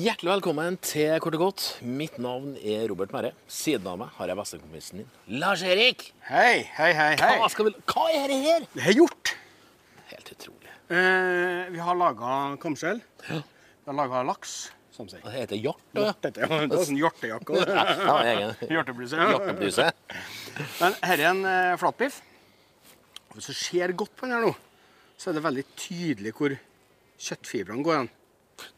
Hjertelig velkommen til Kort og godt. Mitt navn er Robert Merre. Siden av meg har jeg bestekompisen din, Lars-Erik. Hei, hei, hei. hei. Hva, skal vi... Hva er det her? Det er gjort. Helt utrolig. Eh, vi har laga kamskjell. Ja. Vi har laga laks. Som sier. Det heter hjort. ja, det er sånn hjortejakke. Ja, Hjortebluse. Ja. hjertebluse. Men her er en eh, flatbiff. Hvis du ser godt på den her nå, så er det veldig tydelig hvor kjøttfibrene går hen.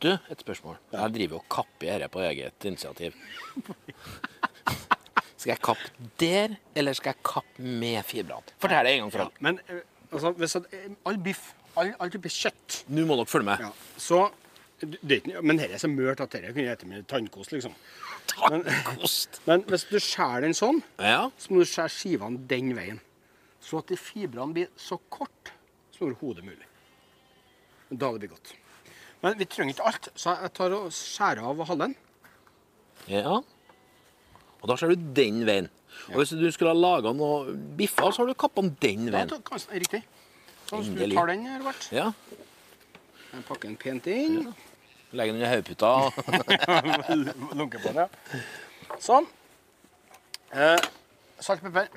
Du, et spørsmål. Jeg driver og kapper dette på eget initiativ. Skal jeg kappe der, eller skal jeg kappe med fibrene? Fortell det en gang for alle. Men eh, altså, hvis at, eh, all biff, all, all type kjøtt Nå må dere følge med. ja, så det Men dette er så mørt at dette kunne jeg spist med tannkost, liksom. Tannkost? Men hvis du skjærer den sånn, Ja. så må du skjære skivene den veien. Så at de fibrene blir så kort som overhodet mulig. Da det blir godt. Men vi trenger ikke alt, så jeg tar og skjærer av halven. ja. Og da ser du den veien. Og hvis du skulle ha laga noe biffer, så har du kappa den Ja, veien. da kan- Riktig. Så hvis du tar den, Robert. Ja. Jeg pakker den pent inn. Legg den under hodeputa. Lunke på den, ja. Sånn. Eh, salt og pepper.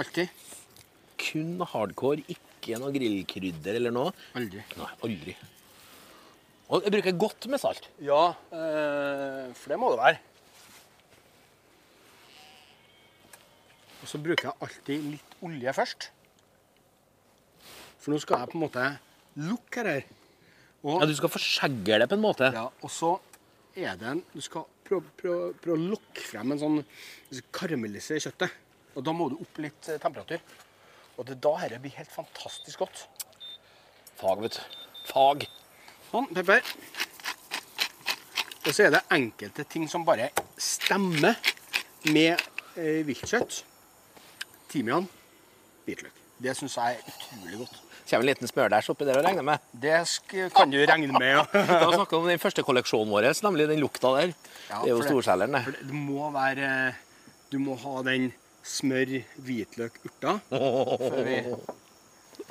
Alltid. Kun hardcore, ikke noe grillkrydder eller noe. Aldri. Nei, aldri. Og jeg bruker godt med salt. Ja, eh, for det må det være. Og så bruker jeg alltid litt olje først. For nå skal jeg på en måte lukke her. Og, Ja, Du skal forsegge det på en måte. ja, og så er det en Du skal prøve, prøve, prøve å lokke frem en sånn karamellisere kjøttet. Og da må du opp litt eh, temperatur. Og det er da dette blir helt fantastisk godt. Fag, vet du. Fag. Sånn, pepper. Og så er det enkelte ting som bare stemmer med eh, viltkjøtt. Timian, hvitløk. Det syns jeg er utrolig godt. Kommer en liten smørdæsj oppi der og regner med. Det kan du regne med. ja. Vi snakker vi om den første kolleksjonen vår, nemlig den lukta der. Ja, det er jo storselgeren, det. Det, må være Du må ha den smør, hvitløk, urta før vi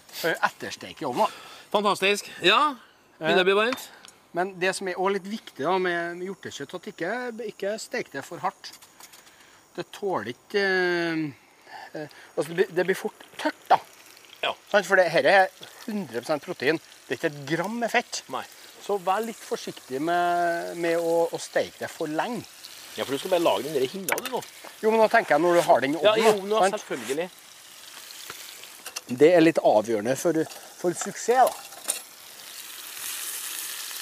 før vi ettersteker i ovnen. Fantastisk. Ja, begynner å bli varmt? Men det som er også litt viktig da, med, hjortekjøtt, at ikke, ikke stek det for hardt. Det tåler ikke eh, eh, altså det, blir, fort tørt, da. Ja. For dette er 100% protein. Det er ikke et gram med fett. Nei. Så vær litt forsiktig med, med å, å steke det for lenge. Ja, for du skal bare lage den der hinna, du nå. Jo, men nå tenker jeg når du har den i Ja, ovnen. da, sant? selvfølgelig. det er litt avgjørende for, for suksess. da.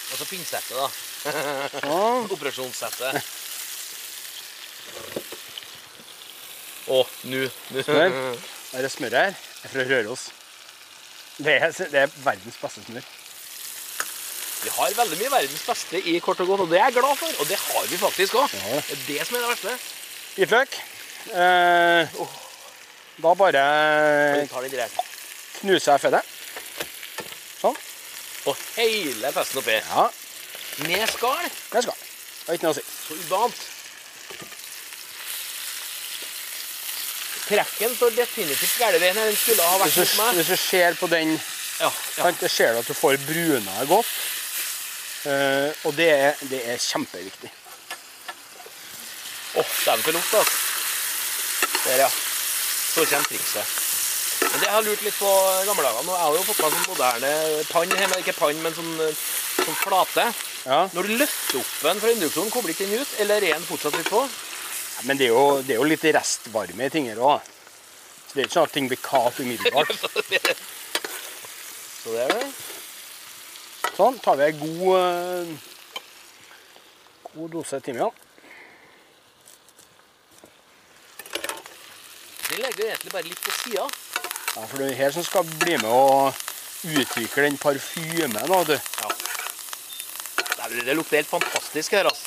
Og så pinnsettet, da. Sånn. Operasjonssettet. Å, nå Smør. Det smøret her er fra Røros. Det er, det er verdens beste smør. Vi har veldig mye verdens beste i kort og godt, og det er jeg glad for. Og det har vi faktisk òg. Ja. Det er det som er det verste. Hvitløk. Eh, da bare knuser jeg fettet. Sånn. Og hele festen oppi. Ja, Med skall. Med skal. Det er ikke noe å si. Så uvant. Trekken står definitivt gærent veien. Den skulle ha vært Hvis du, meg. hvis du ser på den, Ja, ja. sant, ser du at du får bruna godt. Uh, og det er, det er kjempeviktig. Åh, dæven for lukt, altså. Der, ja. Så kommer trikset. Men det jeg har lurt litt på gamle dager. Nå har jeg jo fått meg sånn moderne pann hjemme. Ikke pann, men sånn, sånn flate. Ja. Når du løfter opp den fra induksjonen, kobler ikke den ut, eller er den fortsatt litt på? Men det er, jo, det er jo litt restvarme i ting her òg. Så det er ikke sånn at ting blir kaldt umiddelbart. Så det er det. Sånn, tar vi en god, eh, god dose timian. Den legger du egentlig bare litt på sida. Ja, for det er her som skal bli med å utvikle den parfymen. Ja. du. Det lukter helt fantastisk her, altså.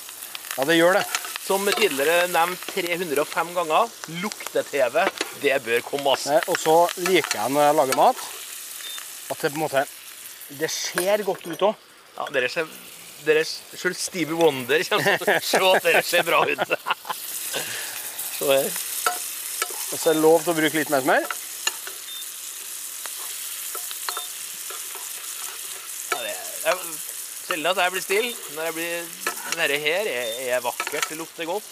Ja, det gjør det. Som tidligere nevnt 305 ganger, lukte-TV, det bør komme, ass. Nei, Og så liker jeg når jeg lager mat, at det på en måte Det ser godt ut òg. Ja, dere ser dere, Selv Stevie Wonder kommer til å se at dere ser bra ut. Se her. Og så er det lov til å bruke litt mer smør. Ja, det er, er sjelden at jeg blir stille. Når jeg blir Dette her er, er vakkert. Det lukter godt.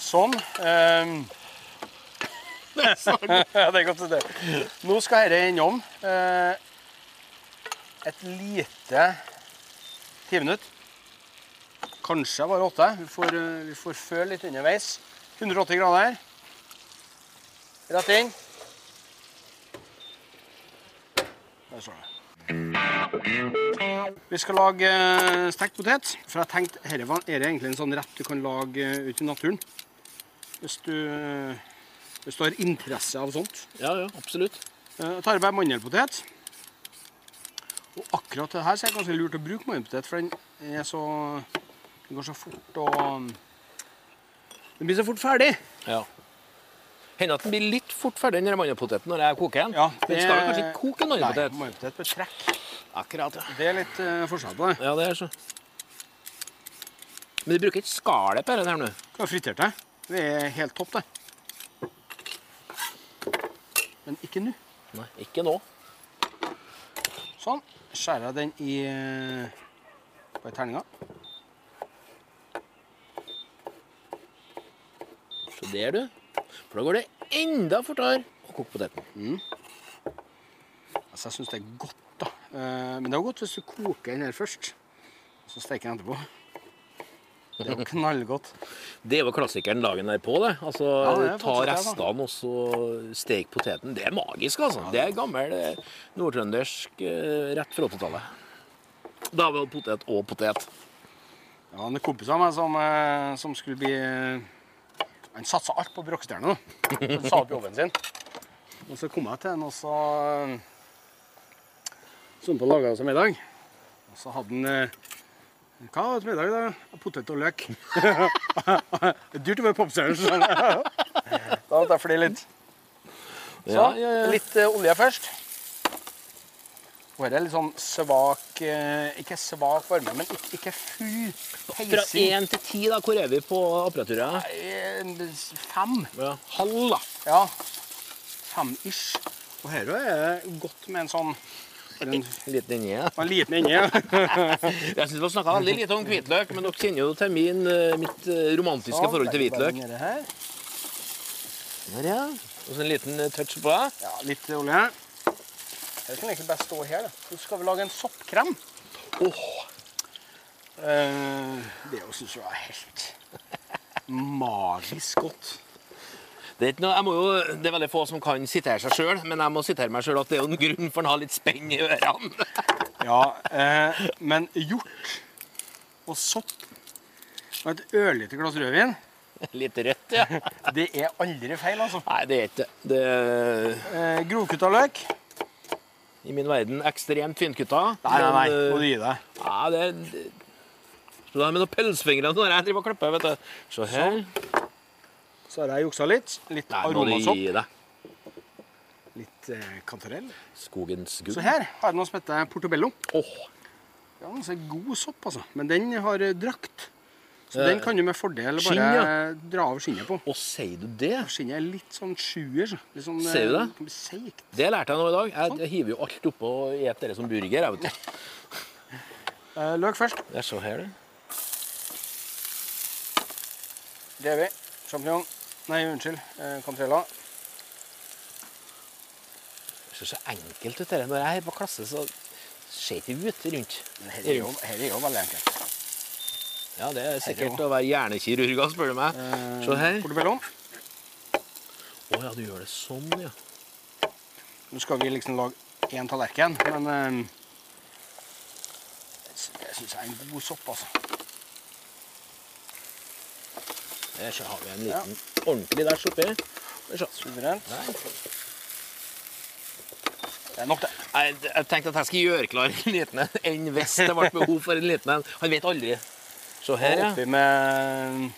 Sånn. Um... ja, det er godt å se. Nå skal dette innom uh, et lite timinutt. Kanskje bare åtte. Vi får, eh, vi får føle litt underveis. 180 grader. Rett inn. Der står det. Vi skal lage eh, stekt potet. For jeg tenkte, her var- er det egentlig en sånn rett du kan lage eh, ute i naturen. Hvis du, eh, hvis du har interesse av sånt. Ja, ja, absolutt. Jeg tar bare mandelpotet. Og akkurat det her så er det ganske lurt å bruke mandelpotet, for den er så Den går så fort og Den blir så fort ferdig. Ja. Hender at den blir litt fort ferdig, den mandelpoteten, når jeg koker den. Ja, Den skal kanskje ikke koke en Nei, mandelpotet? mandelpotet bør trekke. Akkurat, ja. Det er litt uh, forskjell på det. Ja, det er så. Men du bruker ikke skallet på dette her nå? Du har fritert det. Det er helt topp, det. Men ikke nå. Nei, ikke nå. Sånn. Skjærer jeg den i eh, på i terninger. Så der, du. For da går det enda fortere å koke poteten. Altså, jeg syns det er godt, da. Eh, Men det er godt hvis du koker den her først. Og så steker den etterpå. Det er jo knallgodt. Det er jo klassikeren dagen derpå, det. Altså, Ja, det er ta det, restene og så stek poteten. Det er magisk, altså. Det er gammel eh, nordtrøndersk eh, rett fra 80-tallet. Da var det potet og potet. Det var en kompis av meg som, som skulle bli Han satsa alt på Brokkstjerne. nå. Så Han sa opp jobben sin. Og så kom jeg til han, og så Sånn på laga oss middag. Og så hadde han eh, Hva var det til middag, da? Potet og løk. Det dyrt å være popstjerne. Da måtte jeg flire litt. Så, ja. litt eh, olje først. Og her er litt sånn svak eh, Ikke svak varme, men ikke, ikke full Fra peising. én til ti, da, hvor er vi på apparaturet? Fem. Ja, halv, da. Ja. Fem ish. Og her er det godt med en sånn en, Liten inni. Ja. en liten inni. ja. Jeg syns vi snakka veldig lite om hvitløk, men dere kjenner jo til min, eh, mitt eh, romantiske Sånn, forhold til hvitløk. Der, ja. Og så en liten touch på. det. Ja, litt olje. Her kan egentlig bare stå her. Så skal vi lage en soppkrem. Oh. Det syns jeg er helt magisk godt. Det er, noe, jeg jo, det er veldig få som kan sitere seg sjøl, men jeg må sitere meg sjøl at det er jo en grunn for å ha litt spenn i ørene. Ja, eh, men hjort og sopp og et ørlite glass rødvin, Litt rødt, ja. det er aldri feil, altså. Nei, det er ikke det. Eh, Grovkutta løk. I min verden ekstremt finkutta. Nei, nei, nei. Må du eh, gi deg. Ja, det er Så er med noen pelsfingre. når jeg driver og klipper, vet du. Se her. Så har jeg juksa litt. Litt Nei, aromasopp. Litt eh, kantarell. Skogens gull. Så her har jeg noe som heter portobello. Åh, Ja, er God sopp, altså. Men den har eh, drakt. Så Eh, den kan du med fordel bare skinn, ja. dra av skinnet på. og sier du det? Skinnet er litt sånn sjuer. så. Litt sånn, Ser du det? Seikt. Seigt. Det lærte jeg nå i dag. Jeg, jeg hiver jo alt oppå og spiser det som burger. Jeg vet du. Eh, løk først. Det er så her, det. Revi. Sjampinjong. Nei, unnskyld. Eh, Cantrella. Det ser så enkelt ut. det. Når jeg er på klasse, så ser det ikke ut rundt. Er her er jo veldig enkelt. Ja, det er sikkert å være hjernekirurg, spør du meg. Eh, Se her. Portobello. Å ja, du gjør det sånn, ja. Nå skal vi liksom lage én tallerken, men eh, det syns jeg er en god sopp, altså. Der så har vi en liten ordentlig der oppi. Suverent. Der. Det er nok, det. Jeg, jeg tenkte at jeg skulle gjøre klar en liten en hvis det ble behov for en liten en. Han vet aldri. Se her, ja. Oppi med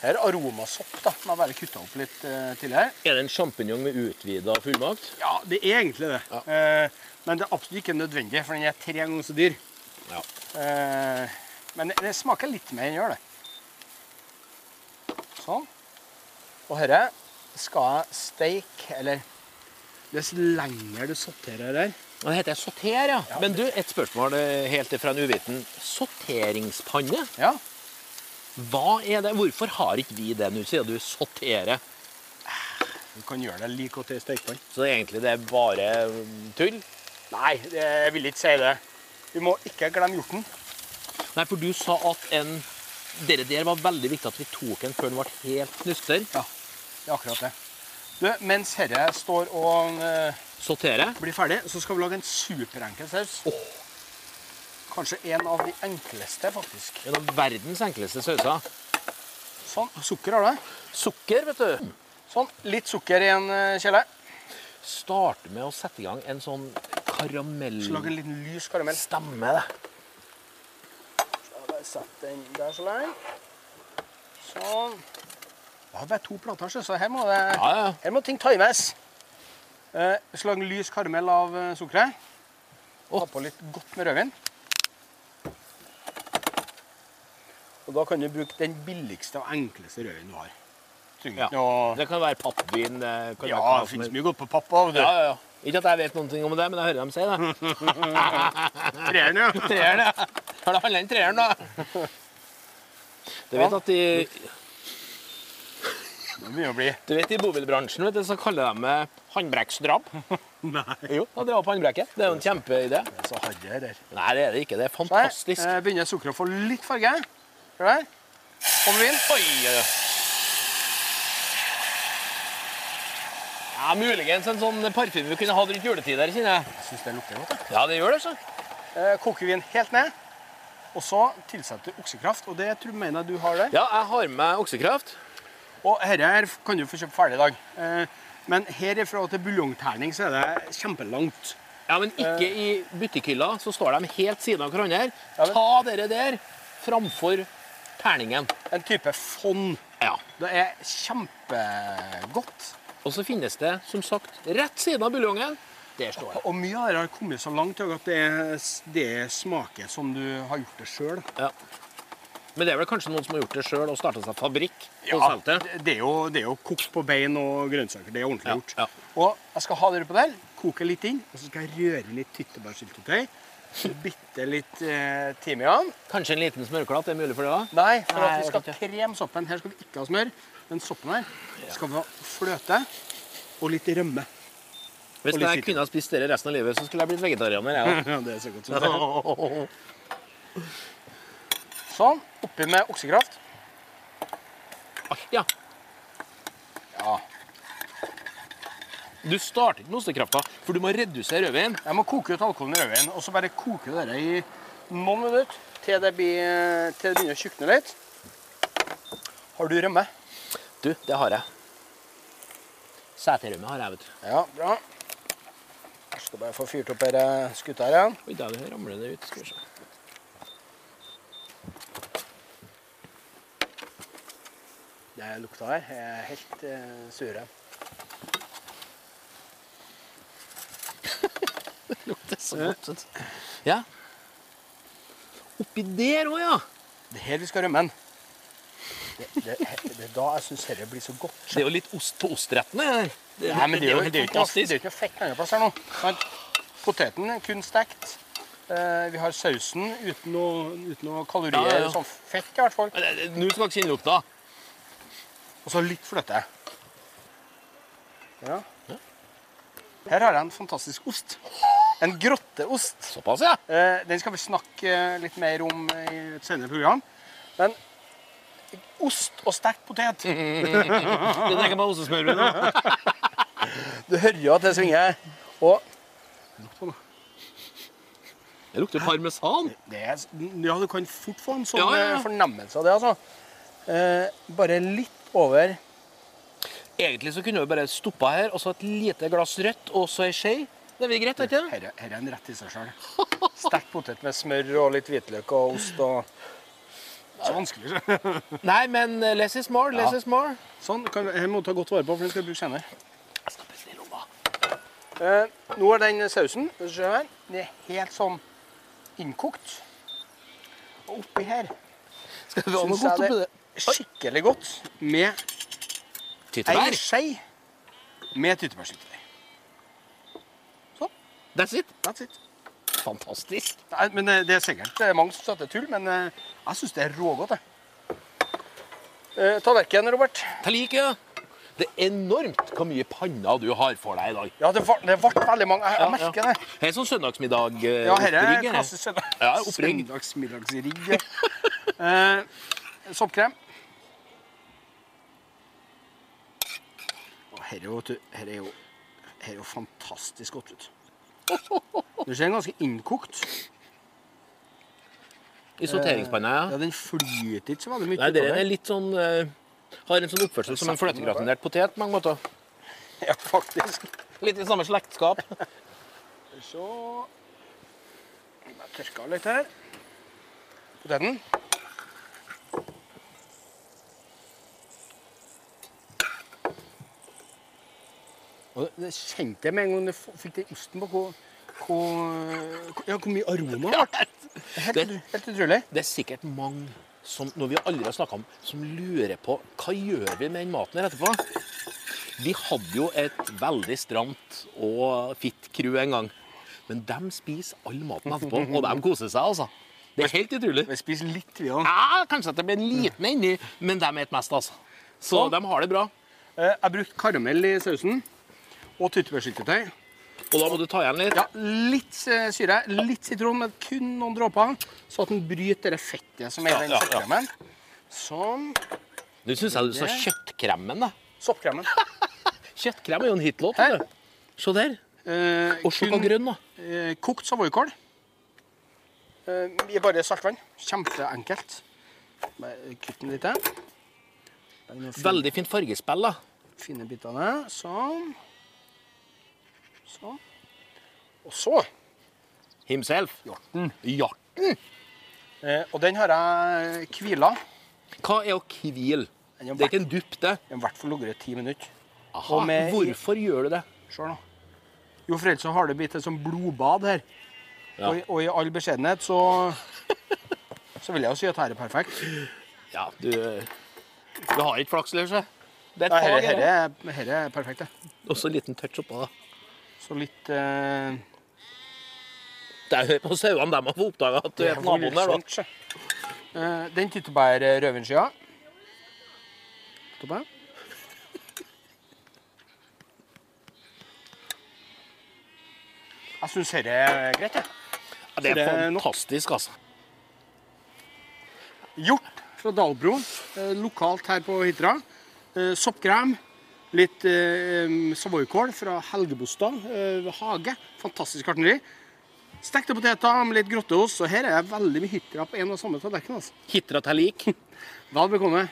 Her er aromasopp, da. må jeg bare kutta opp litt eh, tidligere. Er det en sjampinjong med utvida fullmakt? Ja, det er egentlig det. Ja. Eh, men det er absolutt ikke nødvendig, for den er tre ganger så dyr. Ja. Eh, men det, det smaker litt mer enn gjør det. Sånn. Og dette skal jeg steike, eller Dess lenger du sorterer der Det heter sauter, ja. Men du, et spørsmål eh, helt fra en uviten. Sorteringspanne? Ja. hva er det? Hvorfor har ikke vi det nå, siden du sorterer? Du kan gjøre det like godt i stekepann. Så egentlig det er bare mm, tull? Nei, det- jeg vil ikke si det. Vi må ikke glemme hjorten. Nei, for du sa at en Dere der var veldig viktig at vi tok en før den ble helt knuster. Ja, det er akkurat det. Du, mens herre står og Sautere. blir ferdig, så skal vi lage en superenkel saus. Kanskje en av de enkleste, faktisk. En av verdens enkleste sauser. Sånn. Sukker har du. Sukker, vet du. Sånn. Litt sukker i en eh, kjele. Starte med å sette i gang en sånn karamell... Så lage en liten lys karamell. Stemme, det. Så bare Sett den der så lenge. Sånn. Det har bare to plater, så så her må, det, Ja, ja. her må ting times. Eh, en lys karamell av eh, sukkeret. Ha på litt godt med rødvin. Og da kan du bruke den billigste og enkleste rødvinen du har. Ja. Og... Det kan være pappvin. Kan Ja, det finnes mye godt på pappa. òg. Ja, ja, ja. Ikke at jeg vet noe om det, men jeg hører dem si det. Treeren, ja. Treeren, ja. Har det handla om treeren, da? Du vet at bli du vet, i bobilbransjen vet du, så kaller de det. Nei. Jo, å dra opp håndbrekket. Det er jo en kjempeidé. Så hadde jeg der. Nei, det er det ikke. Det er fantastisk. Så her eh, begynner sukkeret å få litt farge. Ser du der? Kommer vin. Oi, oi, oi. Ja, muligens en sånn parfyme vi kunne hatt rundt juletider, kjenner jeg. Jeg syns det lukter godt. Da. Ja, det gjør det, så. Eh, koker vin helt ned. Og så tilsetter du oksekraft, og det tror mener jeg du har der. Ja, jeg har med oksekraft. Og dette her kan du få kjøpt ferdig i dag. Eh, men herifra til buljongterning så er det kjempelangt. Ja, men ikke i butikkhylla, så står de helt siden av hverandre. Ta dere der framfor terningen. En type fond. Ja. Det er kjempegodt. Og så finnes det, som sagt, rett siden av buljongen. Der står det. Og mye av det har kommet så langt at det, det smaker som du har gjort det sjøl. Ja. Men det er vel kanskje noen som har gjort det sjøl og starta seg fabrikk Ja, det, er jo, det er jo kokt på bein og grønnsaker. Det er ordentlig Ja, gjort. ja. Og jeg skal ha det på der, koke litt inn, og så skal jeg røre litt tyttebærsyltetøy. Bitte litt eh, timian. Kanskje en liten smørklatt? Er mulig for det òg? Nei, for Nei, vi skal kreme krem soppen. Her skal vi ikke ha smør. Men soppen her skal vi ha fløte og litt rømme. Hvis jeg kunne ha spist dere resten av livet, så skulle jeg blitt vegetarianer. Ja, det er så godt som det. Sånn. Oppi med oksekraft. Alt, ja. Ja. Du starter ikke med ostekrafta, for du må redusere rødvin. Jeg må koke ut alkoholen i rødvin, og så bare koke dette i noen minutter til det, blir, til det begynner å tjukne litt. Har du rømme? Du, det har jeg. Seterømme har jeg, vet du. Ja, bra. Jeg skal bare få fyrt opp denne skuta her igjen. Oi, der ramler det ut. Skal vi se. Det lukta her er helt uh, sure. Det lukter så godt. vet du. Ja. Oppi der òg, ja. Det er her vi skal rømme den. Det, det, det er da jeg syns dette blir så godt. Det er jo litt ost på ostrettene. her. Det, Nei, men det er jo, det er jo ikke, noe- det er ikke noe fett andre plass her nå. Poteten er kun stekt. Eh, vi har sausen uten noe, uten noe kalorier. Ja, ja. Sånn fett i hvert fall. Nå skal dere kjenne lukta. Og så litt fløte. Ja. Her har jeg en fantastisk ost. En grotteost. Såpass, ja. Eh, den skal vi snakke eh, litt mer om i et senere program. Men ost og stekt potet Det tenker på ostesmør nå. Du hører jo at det svinger. Og det. Lukter parmesan. Det er, ja, du kan fort få en sånn Ja, ja, ja. eh, fornemmelse av det. altså. Eh, bare litt over Egentlig så kunne vi bare stoppa her, og så et lite glass rødt og så ei skje. Det blir greit, ikke sant? Her, er- er en rett i seg sjøl. Stekt potet med smør og litt hvitløk og ost og Så vanskelig. ikke? Nei, men eh, less is more, less Ja. is more. Sånn, kan, Her må du ta godt vare på, for den skal du bruke senere. Jeg skal putte den i lomma. Eh, nå er den sausen her, den er helt sånn innkokt. Og oppi her Skal vi ha noe godt oppi det det? er skikkelig godt med ei skje med tyttebærsyltetøy. That's it. That's it. Fantastisk. Nei, men det, det er sikkert det er mange som sier det er tull, men eh, jeg syns det er rågodt. Eh, tallerken, Robert. Talik, ja. Det er enormt hvor mye panner du har for deg i dag. Ja, det ble, det veldig mange. Jeg, jeg merker det. Her er sånn søndagsmiddag. eh, Ja, her er klassisk søndag. Ja, søndagsmiddagsrigg. eh, soppkrem. Her er jo, her er jo, fantastisk godt ut. Du ser den ganske innkokt. I sorteringspanna, ja. Ja, Den flyter ikke så veldig mye. Nei, den er litt sånn eh, Har en sånn oppførsel som en fløtegratinert potet på mange måter. Ja, faktisk. Litt i samme slektskap. Så Jeg tørker litt her. Poteten. Og det kjente jeg med en gang f- fikk den osten på hvor, hvor, ja, hvor mye aroma det ble. Helt, helt utrolig. Det er sikkert mange som, når vi aldri har snakka om, som lurer på hva gjør vi med den maten her etterpå. Vi hadde jo et veldig stramt og fitt crew en gang. Men de spiser all maten etterpå, og de koser seg, altså. Det er helt utrolig. Vi spiser litt, vi òg. Ja, kanskje at det blir en liten inni, men de spiser mest, altså. Så de har det bra. Eh, Jeg brukte karamell i sausen. Og tyttebærsyltetøy. Og da må du ta igjen litt. Ja, litt eh, syre, litt sitron, men kun noen dråper, så at den bryter det fettet som er i Ja, den ja, ja. Sånn. Nå syns jeg du sa kjøttkremen, da. Soppkremen. Kjøttkrem er jo en hitlåt. Du. Se der. Eh, Og se på grønn, da. eh, kokt savoykål eh, i bare saltvann. Kjempeenkelt. Kutt den litt. Veldig fint fargespill, da. fine bitene. Sånn. Sånn. Og så Himself. hjorten. Hjorten. Eh, og den har jeg hvila. Hva er å hvile? Det er ikke en dupp, det. Den har i hvert fall ligget i ti minutter. Aha, med- Hvorfor gjør du det? Se nå. Jo, for ellers så har det blitt et sånt blodbad her. Ja. Og, i- og i all beskjedenhet så Så vil jeg jo si at her er perfekt. Ja, du Du har ikke flaks, så? Det er et her, fag, her, er, er perfekt, det. Også en liten touch oppå. da. Så litt eh, Det er på sauene de har oppdaga at du er naboen der. da. Eh, den tyttebær-rødvinsskia. Toppe. Jeg syns dette er greit, jeg. Ja, det er det er fantastisk, altså. Hjort fra Dalbro, eh, lokalt her på Hitra. Eh, soppkrem. Litt eh, savoykål fra Helgebostad eh, hage. Fantastisk gartneri. Stekte poteter med litt grotteost. Og her er det veldig mye hitra på en og samme tallerken. Altså. Hitra til lik. Vel bekomme.